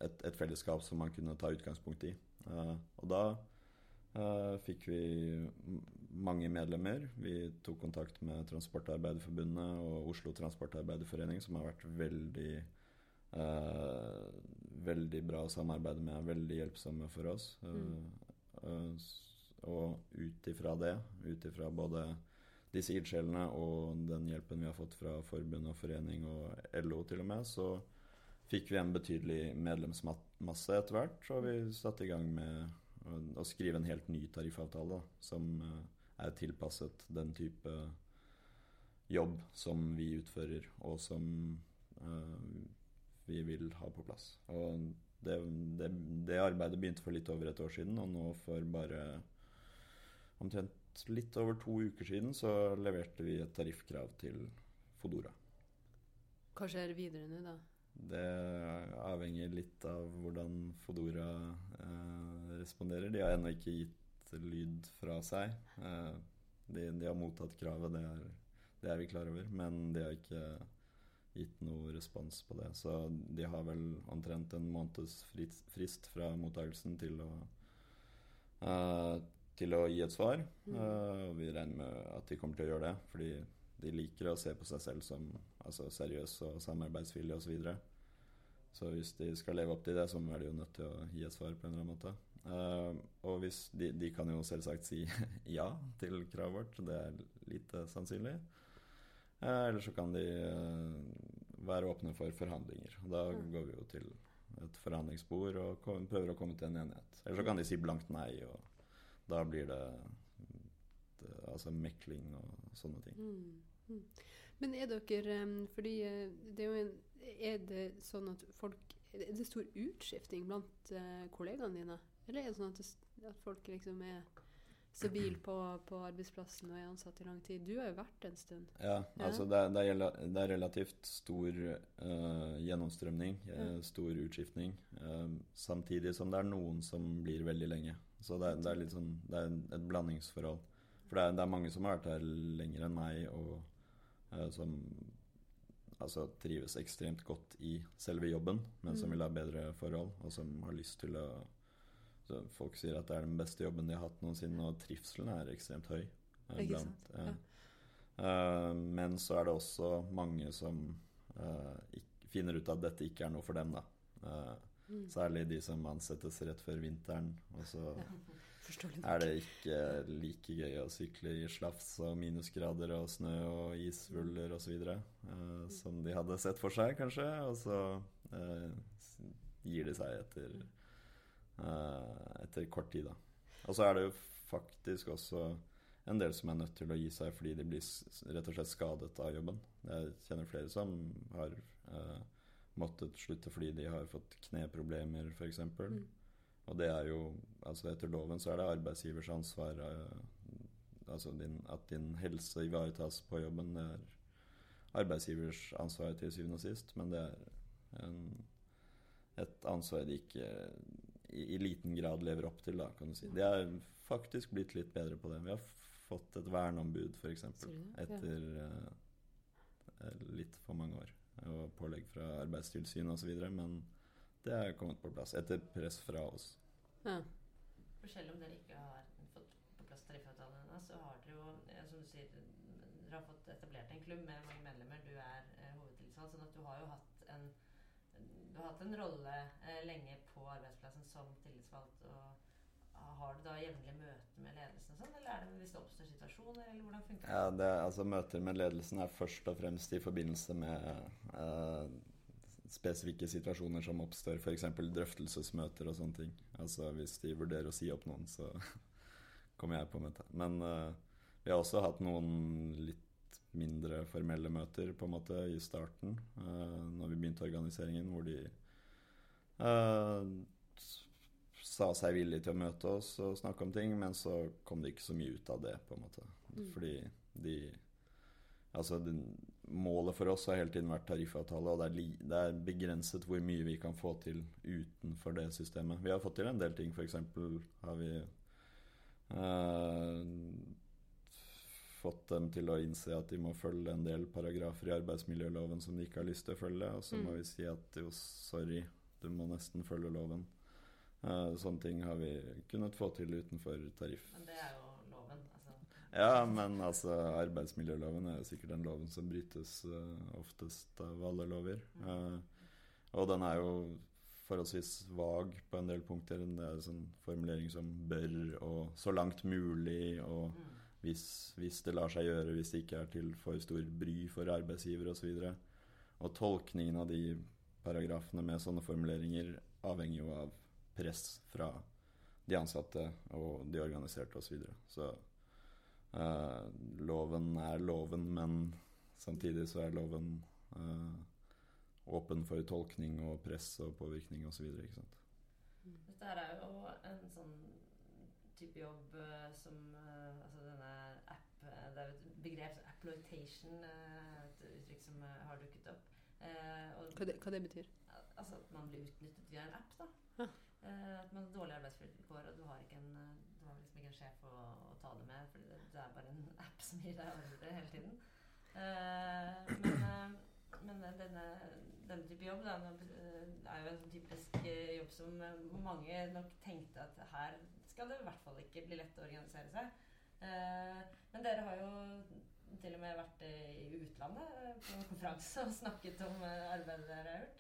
et, et fellesskap som man kunne ta utgangspunkt i. Og da fikk vi mange medlemmer. Vi tok kontakt med Transportarbeiderforbundet og Oslo Transportarbeiderforening, som har vært veldig eh, Veldig bra å samarbeide med, veldig hjelpsomme for oss. Mm. eh, og ut ifra det, ut ifra både disse ildsjelene og den hjelpen vi har fått fra forbund og forening og LO til og med, så fikk vi en betydelig medlemsmasse etter hvert, og vi satte i gang med å, å skrive en helt ny tariffavtale da, som eh, er tilpasset den type jobb som vi utfører, og som uh, vi vil ha på plass. Og det, det, det arbeidet begynte for litt over et år siden, og nå for bare omtrent litt over to uker siden så leverte vi et tariffkrav til Fodora. Hva skjer videre nå, da? Det avhenger litt av hvordan Fodora eh, responderer. De har ennå ikke gitt lyd fra seg. Eh, de, de har mottatt kravet, det er, det er vi klar over, men de har ikke gitt noe respons på det. Så de har vel omtrent en måneds frist, fra mottakelsen til å eh, til å gi et svar. Mm. Uh, og vi regner med at de kommer til å gjøre det, fordi de liker å se på seg selv som altså, seriøs og samarbeidsvillig osv. Så, videre. så hvis de skal leve opp til det, så er de jo nødt til å gi et svar på en eller annen måte. Eh, og hvis de, de kan jo selvsagt si <laughs> ja til kravet vårt, det er lite sannsynlig. Eh, eller så kan de eh, være åpne for forhandlinger. Da går vi jo til et forhandlingsbord og kom, prøver å komme til en enighet. Eller så kan de si blankt nei, og da blir det, det altså mekling og sånne ting. Mm. Mm. Men er dere Fordi det er jo en Er det sånn at folk Er det stor utskifting blant kollegaene dine? Eller er det sånn at, det, at folk liksom er stabile på, på arbeidsplassen og er ansatt i lang tid? Du har jo vært en stund. Ja, Ja. altså det, det, er, det er relativt stor uh, gjennomstrømning, eh, Ja. stor utskiftning, Uh, samtidig som det er noen som blir veldig lenge. Så det det er litt sånn, det er et blandingsforhold. For det er, det er mange som har vært her lenger enn meg, og uh, som altså, trives ekstremt godt i selve jobben, men som Mm. vil ha bedre forhold, og som har lyst til å så Folk sier at det er den beste jobben de har hatt noensinne, og trivselen er ekstremt høy. eh, Ikke blant, eh. Eh, men så er det også mange som eh, finner ut at dette ikke er noe for dem, da. Mm. særlig de som ansettes rett før vinteren. Og så Ja. Er det ikke like gøy å sykle i slafs og minusgrader og snø og isvuller osv. Uh, som de hadde sett for seg, kanskje. Og så eh, gir de seg etter, eh, etter kort tid, da. Og så er det jo faktisk også en del som er nødt til å gi seg fordi de blir rett og slett skadet av jobben. Jeg kjenner flere som har eh, måttet slutte fordi de har fått kneproblemer, f.eks. Mm. Og det er jo Altså etter loven så er det arbeidsgivers ansvar eh, altså din, at din helse ivaretas på jobben. Det er arbeidsgivers ansvar til syvende og sist, men det er en, et ansvar de ikke i, i, liten grad lever opp til, da, kan du si. De er faktisk blitt litt bedre på det. Vi har fått et verneombud, f.eks., etter uh, litt for mange år. Og pålegg fra Arbeidstilsynet osv. Men det er kommet på plass etter press fra oss. Ja. For selv om dere ikke har fått på plass tariffavtalen ennå, så har dere jo, som du sier, dere har fått etablert en klubb med mange medlemmer. Du er eh, hovedtillitsvalgt, sånn at du har jo hatt en du har hatt en rolle eh, lenge på arbeidsplassen som tillitsvalgt. og Har du da jevnlige møter med ledelsen, sånn, eller er det hvis det oppstår situasjoner? eller hvordan funker det? Ja, det er, altså Møter med ledelsen er først og fremst i forbindelse med eh, spesifikke situasjoner som oppstår, f.eks. drøftelsesmøter og sånne ting. Altså Hvis de vurderer å si opp noen, så <laughs> kommer jeg på møte. Men eh, vi har også hatt noen litt mindre formelle møter på en måte i starten, uh, når vi begynte organiseringen, hvor de uh, sa seg villige til å møte oss og snakke om ting, men så kom det ikke så mye ut av det, på en måte. Mm. Fordi de Altså, det, målet for oss har hele tiden vært tariffavtale, og det er, li, det er, begrenset hvor mye vi kan få til utenfor det systemet. Vi har fått til en del ting, f.eks. har vi uh, fått dem til å innse at de må følge en del paragrafer i arbeidsmiljøloven som de ikke har lyst til å følge, og så mm. må vi si at jo, sorry, du må nesten følge loven. Uh, sånne ting har vi kunnet få til utenfor tariff. Men det er jo loven, altså. Ja, men altså arbeidsmiljøloven er jo sikkert den loven som brytes uh, oftest av alle lover. Mm. Uh, og den er jo forholdsvis vag på en del punkter. Det er en sånn formulering som 'bør' og 'så langt mulig' og mm hvis, hvis, det lar seg gjøre, hvis det ikke er til for stor bry for arbeidsgiver osv. Og, så og tolkningen av de paragrafene med sånne formuleringer avhenger jo av press fra de ansatte og de organiserte osv. Så, videre. så uh, loven er loven, men samtidig så er loven uh, åpen for tolkning og press og påvirkning osv. Dette er jo en sånn type jobb uh, som uh, altså denne app uh, Det er et begrep som apploitation, et uttrykk som har dukket opp. hva, det, hva det betyr? Altså at man blir utnyttet via en app. da. Ja. at man har dårlige arbeidsvilkår, og du har, ikke en, du har liksom ikke en sjef å, å ta det med. For det, det, er bare en <laughs> app som gir deg ordre hele tiden. men men denne, denne, type jobb da, er jo en sånn typisk jobb som mange nok tenkte at her skal det i hvert fall ikke bli lett å organisere seg. Eh, men dere har jo til og med vært i utlandet eh, på en konferanse og snakket om eh, arbeidet dere har gjort.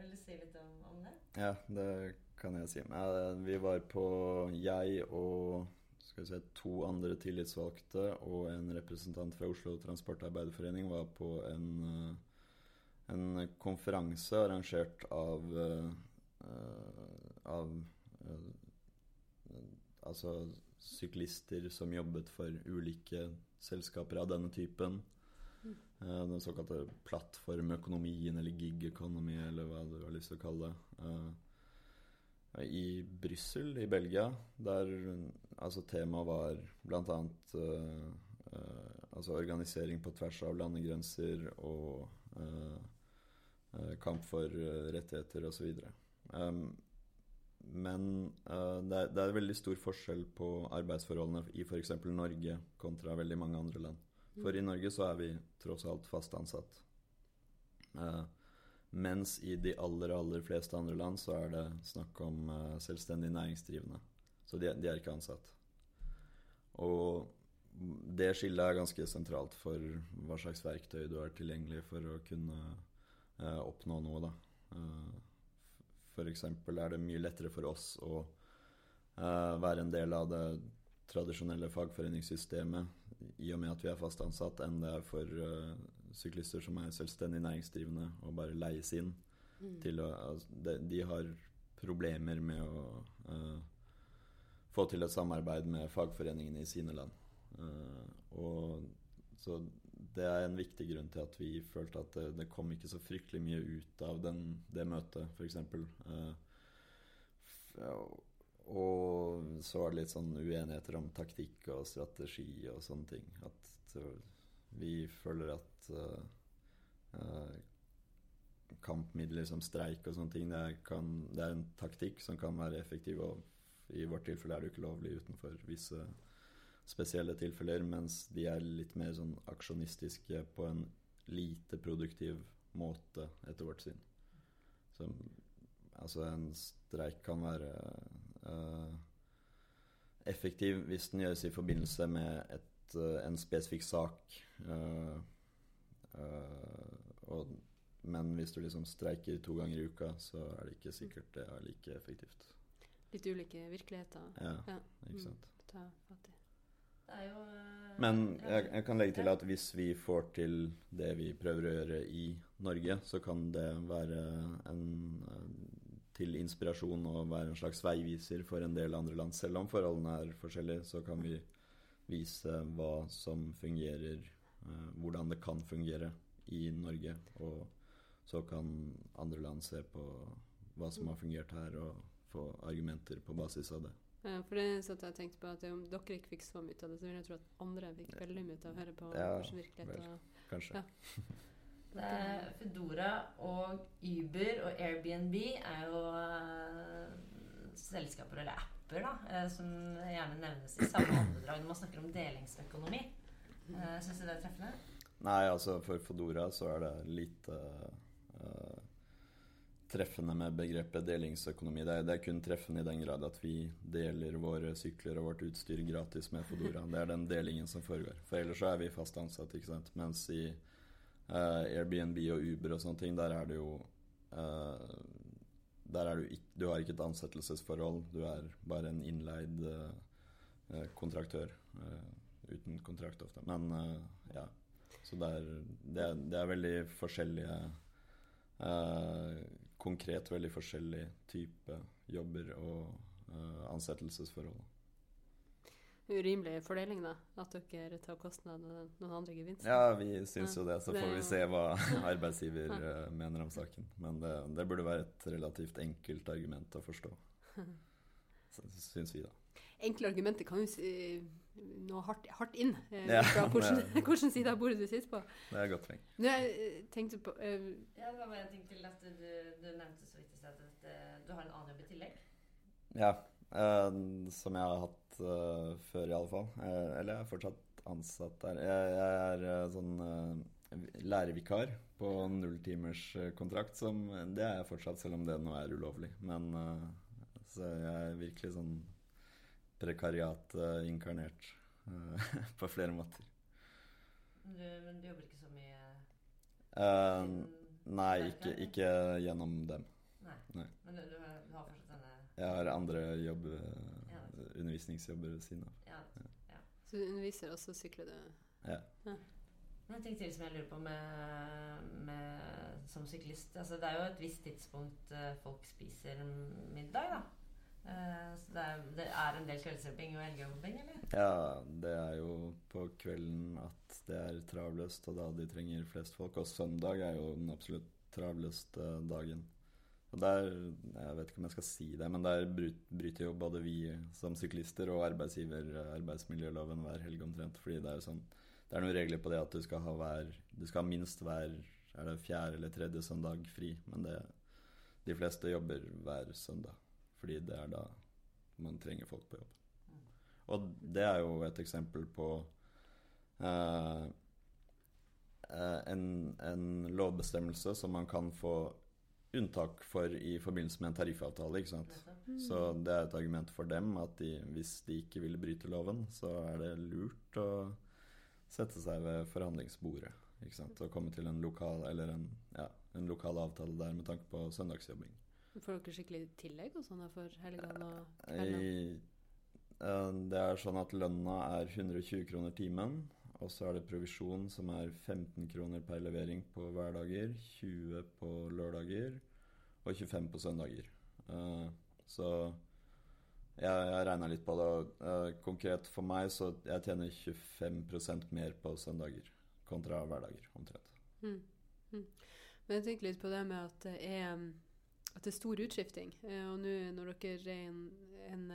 vil du si litt om, om, det? Ja, det kan jeg si. vi var på Jeg og se, to andre tillitsvalgte og en representant fra Oslo Transportarbeiderforening var på en, en konferanse arrangert av, av altså syklister som jobbet for ulike selskaper av denne typen. Uh, den såkalte plattformøkonomien, eller gig economy, eller hva du har lyst til å kalle det. Uh, I Brussel i Belgia, der altså temaet var bl.a. Uh, uh, altså organisering på tvers av landegrenser og uh, kamp for rettigheter osv. Um, men uh, det, er, det, er, veldig stor forskjell på arbeidsforholdene i f.eks. Norge kontra veldig mange andre land. For i Norge så er vi tross alt fast ansatt. Eh, mens i de aller, aller fleste andre land så er det snakk om eh, selvstendig næringsdrivende. Så de, de, er ikke ansatt. Og det skillet er ganske sentralt for hva slags verktøy du har tilgjengelig for å kunne oppnå noe, da. F.eks. er det mye lettere for oss å uh, være en del av det tradisjonelle fagforeningssystemet i og med at vi er fast ansatt, enn det er for uh, syklister som er selvstendig næringsdrivende og bare leies inn. Mm. Til å, altså, de, de, har problemer med å uh, få til et samarbeid med fagforeningene i sine land. og så det er en viktig grunn til at vi følte at det, det kom ikke så fryktelig mye ut av den, det møtet, f.eks. Uh, og så var det litt sånn uenigheter om taktikk og strategi og sånne ting. At vi føler at uh, kampmidler som streik og sånne ting, det er, kan, det er en taktikk som kan være effektiv. Og i vårt tilfelle er det jo ikke lovlig utenfor visse spesielle tilfeller, mens de er litt mer sånn aksjonistiske på en lite produktiv måte, etter vårt syn. Så altså, en streik kan være effektiv hvis den gjøres i forbindelse med et, eh, en spesifikk sak. eh, eh, og, men hvis du liksom streiker to ganger i uka, så er det ikke sikkert det er like effektivt. Litt ulike virkeligheter Ja, Ja. ikke Mm. sant. Mm, ta fatt i. Jo eh, Men jeg, jeg kan legge til at hvis vi får til det vi prøver å gjøre i Norge, så kan det være en, eh, til inspirasjon og være en slags veiviser for en del andre land. Selv om forholdene er forskjellige, så kan vi vise hva som fungerer, eh, hvordan det kan fungere i Norge. Og så kan andre land se på hva som har fungert her, og få argumenter på basis av det. Ja, for det satt jeg tenkte på at om dere ikke fikk så mye ut av det, så vil jeg tro at andre fikk veldig mye ut av å høre på Ja, hvordan virkelighet vel. og Kanskje. Ja. <laughs> Det er Foodora og Uber og Airbnb er jo eh, selskaper eller apper da, eh, som gjerne nevnes i samme åndedrag når man snakker om delingsøkonomi. Uh, Syns du det er treffende? Nei, altså for Fodora så er det lite uh, treffende med begrepet delingsøkonomi. Det er, det er kun treffende i den grad at vi deler våre sykler og vårt utstyr gratis med Fodora. Det er den delingen som foregår. For ellers så er vi fast ansatt, ikke sant. Mens i eh, Airbnb og Uber og sånne ting, der er det jo uh, Der er du ikke Du har ikke et ansettelsesforhold. Du er bare en innleid eh, kontraktør. uten kontrakt ofte. Men ja. Så det er, det, er, det er veldig forskjellige Konkret veldig forskjellig type jobber og ansettelsesforhold. Urimelig fordeling, da. At dere tar kostnad og noen andre gevinster. Ja, vi syns jo det. Så får vi se <laughs> hva arbeidsgiver eh, mener om saken. Men det, det burde være et relativt enkelt argument å forstå. <laughs> Syns vi, da. Enkle argumenter kan jo si, nå hardt, hardt inn eh, Ja, fra <laughs> hvordan, hvordan side av bordet du sitter på. Det er godt poeng. Jeg eh, tenkte på eh, Ja, det var bare en ting til at du, du nevnte så vidt i sted at eh, du har en annen jobb i tillegg. Ja. eh, som jeg har hatt eh, før, i alle fall. Eh, eller jeg er fortsatt ansatt der. Jeg, jeg er uh, sånn uh, lærervikar på nulltimerskontrakt. Som Det er jeg fortsatt, selv om det nå er ulovlig. Men eh, så jeg er virkelig sånn prekariat eh, inkarnert eh, <laughs> på flere måter. Du, men du jobber ikke så mye Eh, nei, ikke, ikke gjennom dem. Nei. Nei. Men du, du, har, fortsatt denne Jeg har andre jobb. Undervisningsjobber ved siden av. ja. Så du underviser, og så sykler du. Ja. Men en ting til som jeg lurer på med, med, som syklist. Altså, det er jo et visst tidspunkt eh, folk spiser middag, da. Eh, så det er, det er en del kveldsjobbing og helgejobbing, eller? Ja, det er jo på kvelden at det er travlest, og da de trenger flest folk. Og søndag er jo den absolutt travleste dagen. Der, Jeg vet ikke om jeg skal si det, men der bryter jo både vi som syklister og arbeidsgiver eh, arbeidsmiljøloven hver helg omtrent. Fordi det er sånn Det er noen regler på det at du skal ha hver Du skal ha minst hver er det fjerde eller tredje søndag fri. Men det, de fleste jobber hver søndag. Fordi det er da man trenger folk på jobb. Og det er jo et eksempel på eh, eh, en, en lovbestemmelse som man kan få unntak for i forbindelse med en tariffavtale. ikke sant? Så det er et argument for dem at de, hvis de ikke vil bryte loven, så er det lurt å sette seg ved forhandlingsbordet. ikke sant? Og komme til en lokal, eller en, ja, en lokal avtale der med tanke på søndagsjobbing. Får dere skikkelig tillegg og sånn for helgene og kveldene? Eh, det er sånn at lønna er 120 kroner timen. Og så er det provisjon som er 15 kroner per levering på hverdager, 20 på lørdager og 25 på søndager. Så jeg, jeg regna litt på det. og eh, konkret for meg så jeg tjener 25% mer på søndager kontra hverdager, omtrent. Mm. Mm. Men jeg tenker litt på det med at det er, at det er stor utskifting. Eh, og nå når dere er en, en,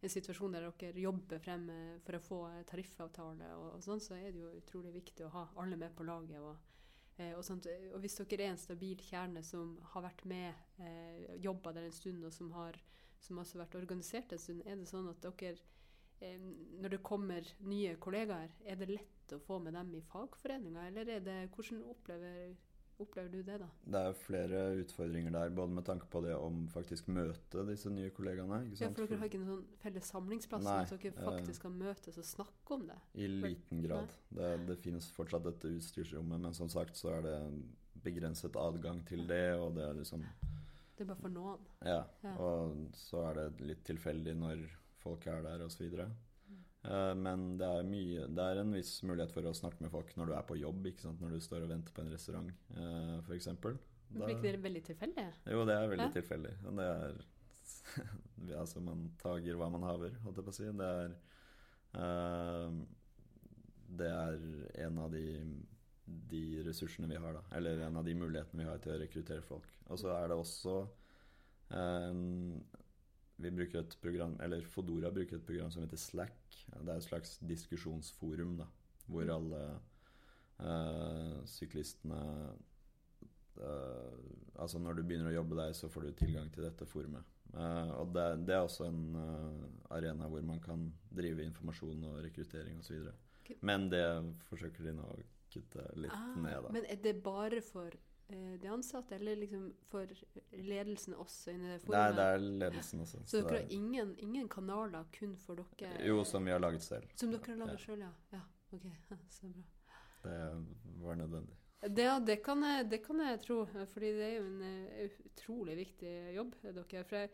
en situasjon der dere jobber frem eh, for å få tariffavtale, og, og sånn, så er det jo utrolig viktig å ha alle med på laget. og og, sånt. og hvis dere er en stabil kjerne som har vært med, eh, jobba der en stund, og som har som også har vært organisert en stund, er det sånn at dere eh, Når det kommer nye kollegaer, er det lett å få med dem i fagforeninga, eller er det, hvordan opplever, opplever du det, da? Det er flere utfordringer der, både med tanke på det om faktisk møte disse nye kollegaene. Ja, for dere har ikke noen sånn felles samlingsplass, Nei, så dere eh, faktisk kan møtes og snakke om det? I liten grad. Det, det finnes fortsatt dette utstyrsrommet, men som sagt så er det begrenset adgang til det, og det er liksom Det er bare for noen. Ja. Ja. Og så er det litt tilfeldig når folk er der, osv. Uh, men det er mye Det er en viss mulighet for å snakke med folk når du er på jobb, når du står og venter på en restaurant, f.eks. Blir ikke det veldig tilfeldig? Jo, det er veldig Ja. tilfeldig. Det er <laughs> Altså, man tager hva man haver, holdt jeg på å si. Det er uh, Det er en av de, de ressursene vi har, da. Eller en av de mulighetene vi har til å rekruttere folk. Og så er det også eh, Vi bruker et program Eller Fodora bruker et program som heter Slack. Det er et slags diskusjonsforum, da. Hvor alle eh, syklistene eh, altså når du begynner å jobbe der, så får du tilgang til dette forumet. Uh, og det, det er også en arena hvor man kan drive informasjon og rekruttering osv. Men det forsøker de nå å kutte litt Ah, ned, da. Men er det bare for de ansatte, eller liksom for ledelsen også Nei, det er ledelsen også. Så dere har ingen, ingen kanaler kun for dere? er, jo, som vi har laget selv. Som dere har laget Ja. selv, ja. ja. Ok, <laughs> så bra. Det var nødvendig. Det, ja, det, kan jeg, det kan jeg tro, fordi det er jo en eh, utrolig viktig jobb. eh, dere. For jeg,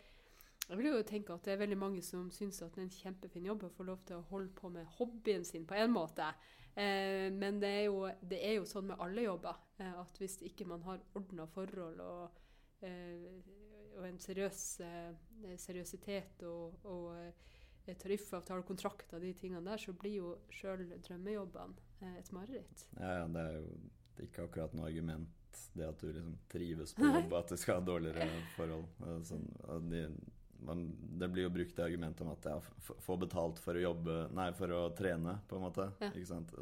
jeg vil jo tenke at det er veldig mange som syns at det er en kjempefin jobb å få lov til å holde på med hobbyen sin på en måte. Eh, men det er, jo, det er jo sånn med alle jobber eh, at hvis ikke man har ordna forhold og, eh, og en seriøs eh, seriøsitet og, og eh, tariffavtale, kontrakter, de tingene der, så blir jo sjøl drømmejobbene eh, et mareritt. Ja, ja, det er jo ikke akkurat noe argument, det at du liksom trives på jobb, at du skal ha dårligere forhold. Sånn, de, man, det blir jo brukt det argumentet om at ja, få betalt for å jobbe Nei, for å trene, på en måte. Ja. Ikke sant?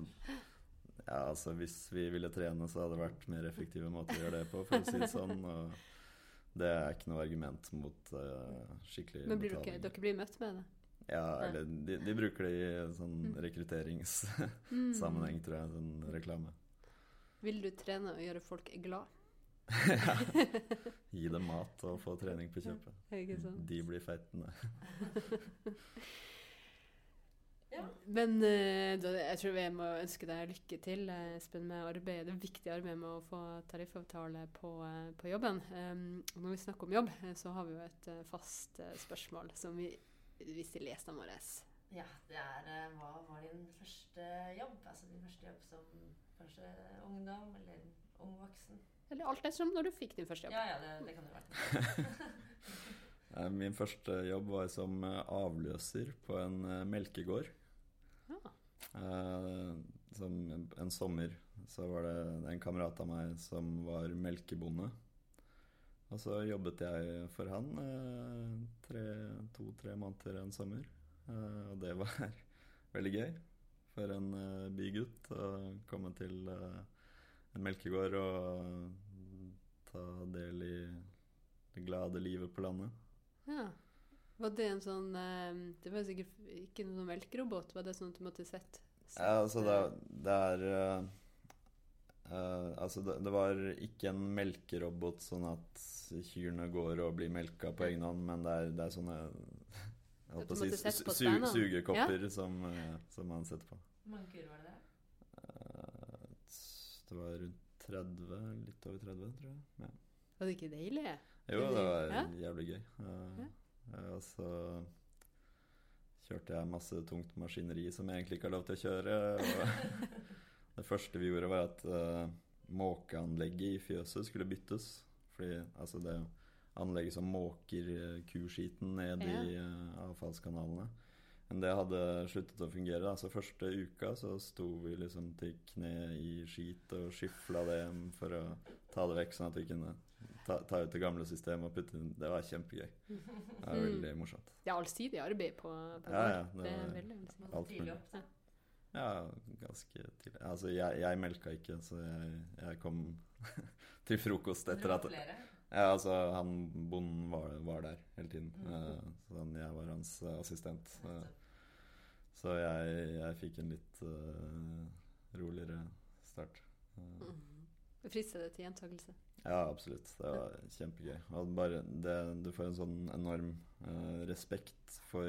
Ja, altså hvis vi ville trene, så hadde det vært mer effektive måter å gjøre det på, for å si det sånn. Og det er ikke noe argument mot uh, skikkelig Men blir dere, betaling. dere blir møtt med det? Ja, eller de, de bruker det i sånn rekrutteringssammenheng, Mm. tror jeg. Sånn reklame. Vil du trene og gjøre folk glad? Ja. <laughs> Gi dem mat og få trening på kjøpet. Ikke sant? De blir feitende. <laughs> Ja. Men eh, jeg tror vi må ønske deg lykke til, eh, Espen, med arbeidet, det viktige arbeidet med å få tariffavtale på, eh, på jobben. Og når vi snakker om jobb, så har vi jo et fast spørsmål som vi, vi stiller gjestene våre. Ja, det er Hva var din første jobb? Altså din første jobb som kanskje ungdom eller ung voksen? Eller alt ettersom når du fikk din første jobb. Ja, ja, det, det kan det være. <laughs> Eh, Min første jobb var som eh, avløser på en eh, melkegård. Ja. Eh, Som en sommer så var det en kamerat av meg som var melkebonde. Og så jobbet jeg for han eh, tre- to-tre måneder en sommer. Eh, Og det var <laughs> veldig gøy for en bygutt å komme til en melkegård og ta del i det glade livet på landet. Ja. Var det en sånn eh, Det var sikkert ikke noen melkerobot? Var det sånn at du måtte sett? sett, Ja, altså det, det er eh, eh, Altså det, det var ikke en melkerobot sånn at kyrne går og blir melka på egen hånd, men det er, det er sånne jeg holdt på å si, sette su sugekopper sugekopper som, uh, som man setter på. Hvor mange kurer var det der? Eh, det var rundt 30, litt over 30, tror jeg. Ja. Var det ikke deilig? Jo, det var Ja. jævlig gøy. Uh, ja. Og så kjørte jeg masse tungt maskineri som jeg egentlig ikke har lov til å kjøre. <laughs> Det første vi gjorde, var at uh, måkeanlegget i fjøset skulle byttes. Fordi altså det anlegget som måker eh, kuskiten ned i uh, avfallskanalene. Men det hadde sluttet å fungere. da, Så første uka så sto vi liksom til kne i skit og skyfla det hjem for å ta det vekk, sånn at vi kunne ta, ta ut det gamle systemet og putte inn Det var kjempegøy. Det var Mm. veldig morsomt. Det er allsidig arbeid på, på Ja, ja, det Det er veldig. Alt mulig. opp. Ja, ganske tidlig. Altså, jeg, jeg melka ikke, så jeg, jeg kom <laughs> til frokost etter at. Ja, altså, han bonden var, var der hele tiden. Mm. Uh, så han, jeg var hans eh, assistent. Nettopp. Så jeg, jeg fikk en litt uh, roligere start. Eh, Mm. Frister det til gjentakelse? Ja, absolutt. Det var kjempegøy. Bare det, du får en sånn enorm uh, respekt for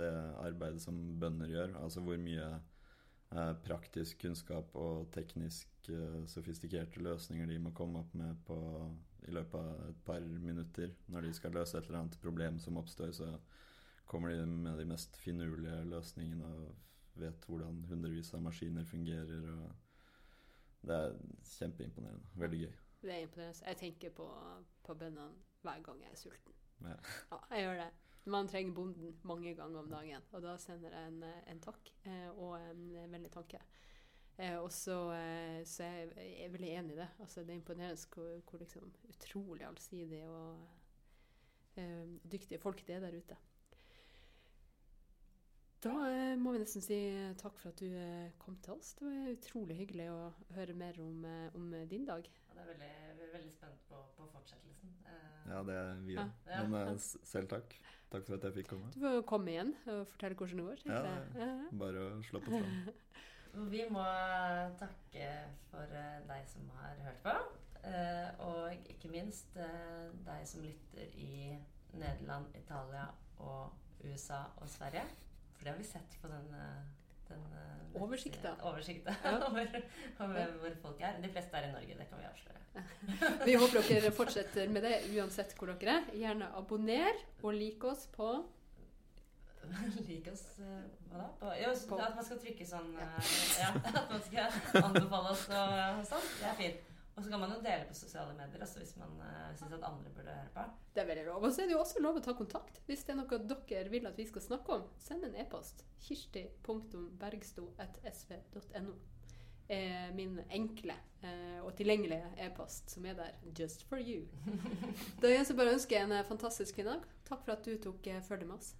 det arbeidet som bønder gjør. Altså hvor mye uh, praktisk kunnskap og teknisk uh, sofistikerte løsninger de må komme opp med på, i løpet av et par minutter. Når de skal løse et eller annet problem som oppstår, så kommer de med de mest finurlige løsningene og vet hvordan hundrevis av maskiner fungerer. og det er kjempeimponerende. Veldig gøy. Det er imponerende. Jeg tenker på, på bøndene hver gang jeg er sulten. Ja. Ja, jeg gjør det. Man trenger bonden mange ganger om dagen, og da sender jeg en, en takk eh, og en vennlig tanke. Eh, og så, eh, så jeg, jeg er veldig enig i det. Altså, det er imponerende hvor, hvor liksom utrolig allsidig og og dyktige folk det er der ute. Da eh, må vi nesten si takk for at du eh, kom til oss. Det var utrolig hyggelig å høre mer om, eh, om din dag. Ja, det er veldig, vi er veldig spent på, på fortsettelsen. Eh, Ja, det er vi òg. Ja. Men eh, selv takk. Takk for at jeg fikk komme. Du får komme igjen og fortelle hvordan det går. Ja. Bare å slå på tråden. <laughs> Vi må takke for eh, deg som har hørt på. eh, Og ikke minst eh, deg som lytter i Nederland, Italia og USA og Sverige. For det har vi sett på den, eh, den eh, Oversikta. nettsiden- Oversikta Ja. <laughs> over, over hvor folk er. De fleste er i Norge, det kan vi avsløre. Vi håper dere fortsetter med det uansett hvor dere er. Gjerne abonner og lik oss på <laughs> Lik oss eh, hva da? På, jo, På- at man skal trykke sånn eh, Ja, at man skal anbefale oss og sånn. Det er fint. Og så kan man jo dele på sosiale medier også hvis man uh, syns at andre burde høre på. Det er veldig lov. Og så er det jo også lov å ta kontakt hvis det er noe dere vil at vi skal snakke om. Send en e-post. kirsti.bergsto.sv.no er min enkle eh, og tilgjengelige e-post som er der just for you. <laughs> Da jeg bare ønske en eh, fantastisk kvinnedag. Takk for at du tok eh, følge med oss.